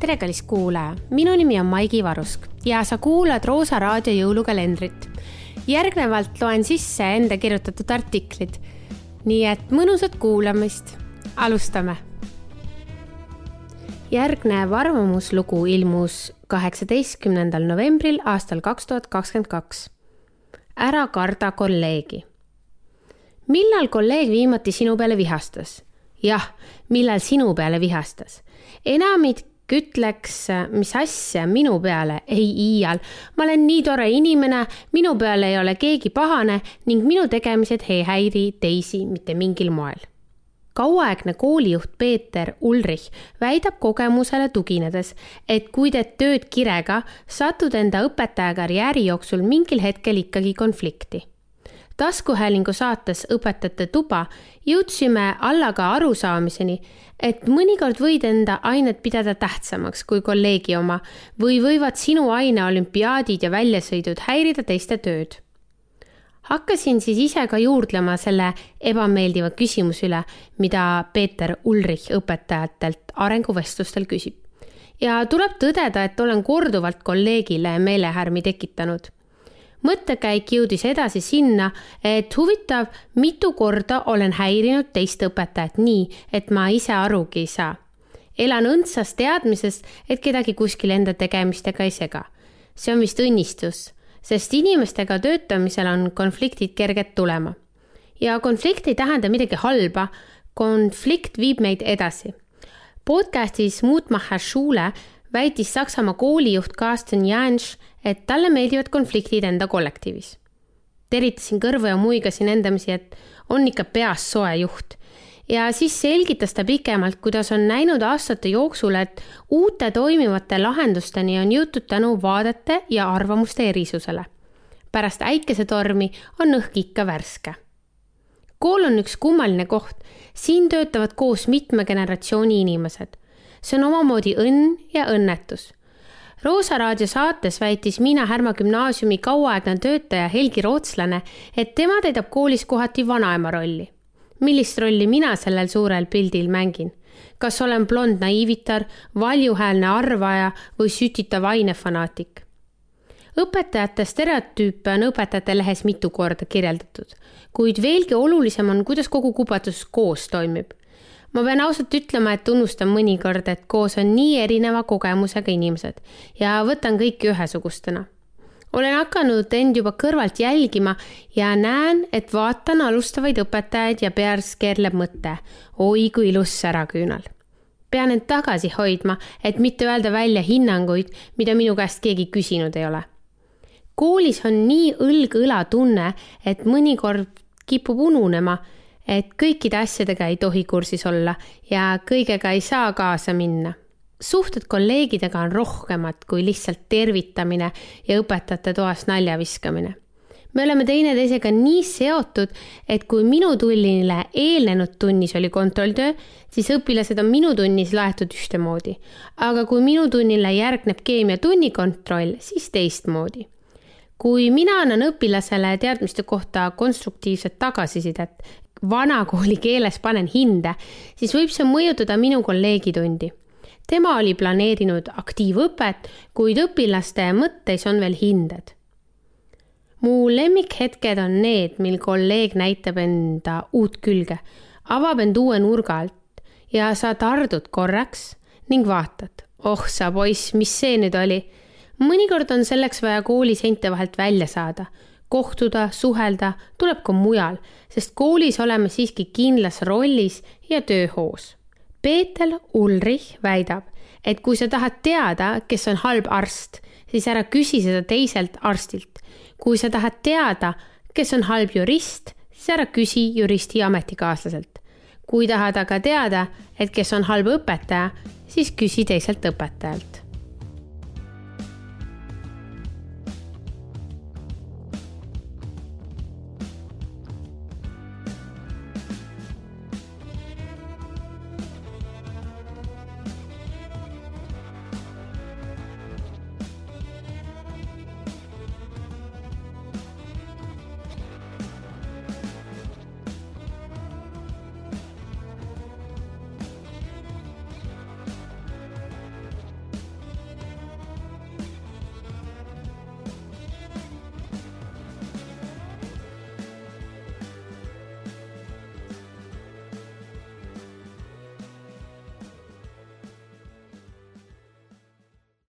tere, kallis kuulaja, minu nimi on Maigi Varusk ja sa kuulad Roosa raadio jõulukalendrit. järgnevalt loen sisse enda kirjutatud artiklid. nii et mõnusat kuulamist. alustame. järgnev arvamuslugu ilmus kaheksateistkümnendal novembril aastal kaks tuhat kakskümmend kaks. ära karda kolleegi. millal kolleeg viimati sinu peale vihastas? jah, millal sinu peale vihastas? enamik ütleks, mis asja minu peale, ei iial. ma olen nii tore inimene, minu peale ei ole keegi pahane ning minu tegemised ei häiri teisi mitte mingil moel. kauaaegne koolijuht Peeter Ulrich väidab kogemusele tuginedes, et kui teed tööd kirega, satud enda õpetaja karjääri jooksul mingil hetkel ikkagi konflikti taskuhäälingu saates Õpetajate tuba jõudsime Allaga arusaamiseni, et mõnikord võid enda ainet pidada tähtsamaks kui kolleegi oma või võivad sinu aine olümpiaadid ja väljasõidud häirida teiste tööd. hakkasin siis ise ka juurdlema selle ebameeldiva küsimuse üle, mida Peeter Ulrich õpetajatelt arenguvestlustel küsib. ja tuleb tõdeda, et olen korduvalt kolleegile meelehärmi tekitanud mõttekäik jõudis edasi sinna, et huvitav, mitu korda olen häirinud teist õpetajat nii, et ma ise arugi ei saa. elan õndsas teadmises, et kedagi kuskil enda tegemistega ei sega. see on vist õnnistus, sest inimestega töötamisel on konfliktid kerged tulema. ja konflikt ei tähenda midagi halba, konflikt viib meid edasi. podcastis Mutmacher Schule väitis Saksamaa koolijuht Carsten Jansch, et talle meeldivad konfliktid enda kollektiivis. teritasin kõrvu ja muigasin endamisi, et on ikka peas soe juht. ja siis selgitas ta pikemalt, kuidas on näinud aastate jooksul, et uute toimivate lahendusteni on jõutud tänu vaadete ja arvamuste erisusele. pärast äikesetormi on õhk ikka värske kool on üks kummaline koht, siin töötavad koos mitme generatsiooni inimesed see on omamoodi õnn ja õnnetus. Roosa raadio saates väitis Miina Härma gümnaasiumi kauaaegne töötaja Helgi Rootslane, et tema täidab koolis kohati vanaema rolli. millist rolli mina sellel suurel pildil mängin? kas olen blond naiivitar, valjuhäälne arvaja või sütitav ainefanaatik? õpetajate stereotüüpe on Õpetajate Lehes mitu korda kirjeldatud, kuid veelgi olulisem on, kuidas kogu kubatus koos toimib ma pean ausalt ütlema, et tunnustan mõnikord, et koos on nii erineva kogemusega inimesed ja võtan kõiki ühesugustena. olen hakanud end juba kõrvalt jälgima ja näen, et vaatan alustavaid õpetajaid ja peas keerleb mõte, oi kui ilus säraküünal. pean end tagasi hoidma, et mitte öelda välja hinnanguid, mida minu käest keegi küsinud ei ole. koolis on nii õlg õla tunne, et mõnikord kipub ununema et kõikide asjadega ei tohi kursis olla ja kõigega ei saa kaasa minna. suhted kolleegidega on rohkemad kui lihtsalt tervitamine ja õpetajate toas nalja viskamine. me oleme teineteisega nii seotud, et kui minu tunnile eelnenud tunnis oli kontrolltöö, siis õpilased on minu tunnis laetud ühtemoodi. aga kui minu tunnile järgneb keemiatunni kontroll, siis teistmoodi kui mina annan õpilasele teadmiste kohta konstruktiivset tagasisidet, vanakooli keeles panen hinde, siis võib see mõjutada minu kolleegi tundi. tema oli planeerinud aktiivõpet, kuid õpilaste mõtteis on veel hinded. mu lemmikhetked on need, mil kolleeg näitab enda uut külge, avab end uue nurga alt ja sa tardud korraks ning vaatad, oh sa poiss, mis see nüüd oli. mõnikord on selleks vaja kooli seinte vahelt välja saada kohtuda, suhelda tuleb ka mujal, sest koolis oleme siiski kindlas rollis ja tööhoos. Peeter Ulrich väidab, et kui sa tahad teada, kes on halb arst, siis ära küsi seda teiselt arstilt. kui sa tahad teada, kes on halb jurist, siis ära küsi juristi ametikaaslaselt. kui tahad aga teada, et kes on halb õpetaja, siis küsi teiselt õpetajalt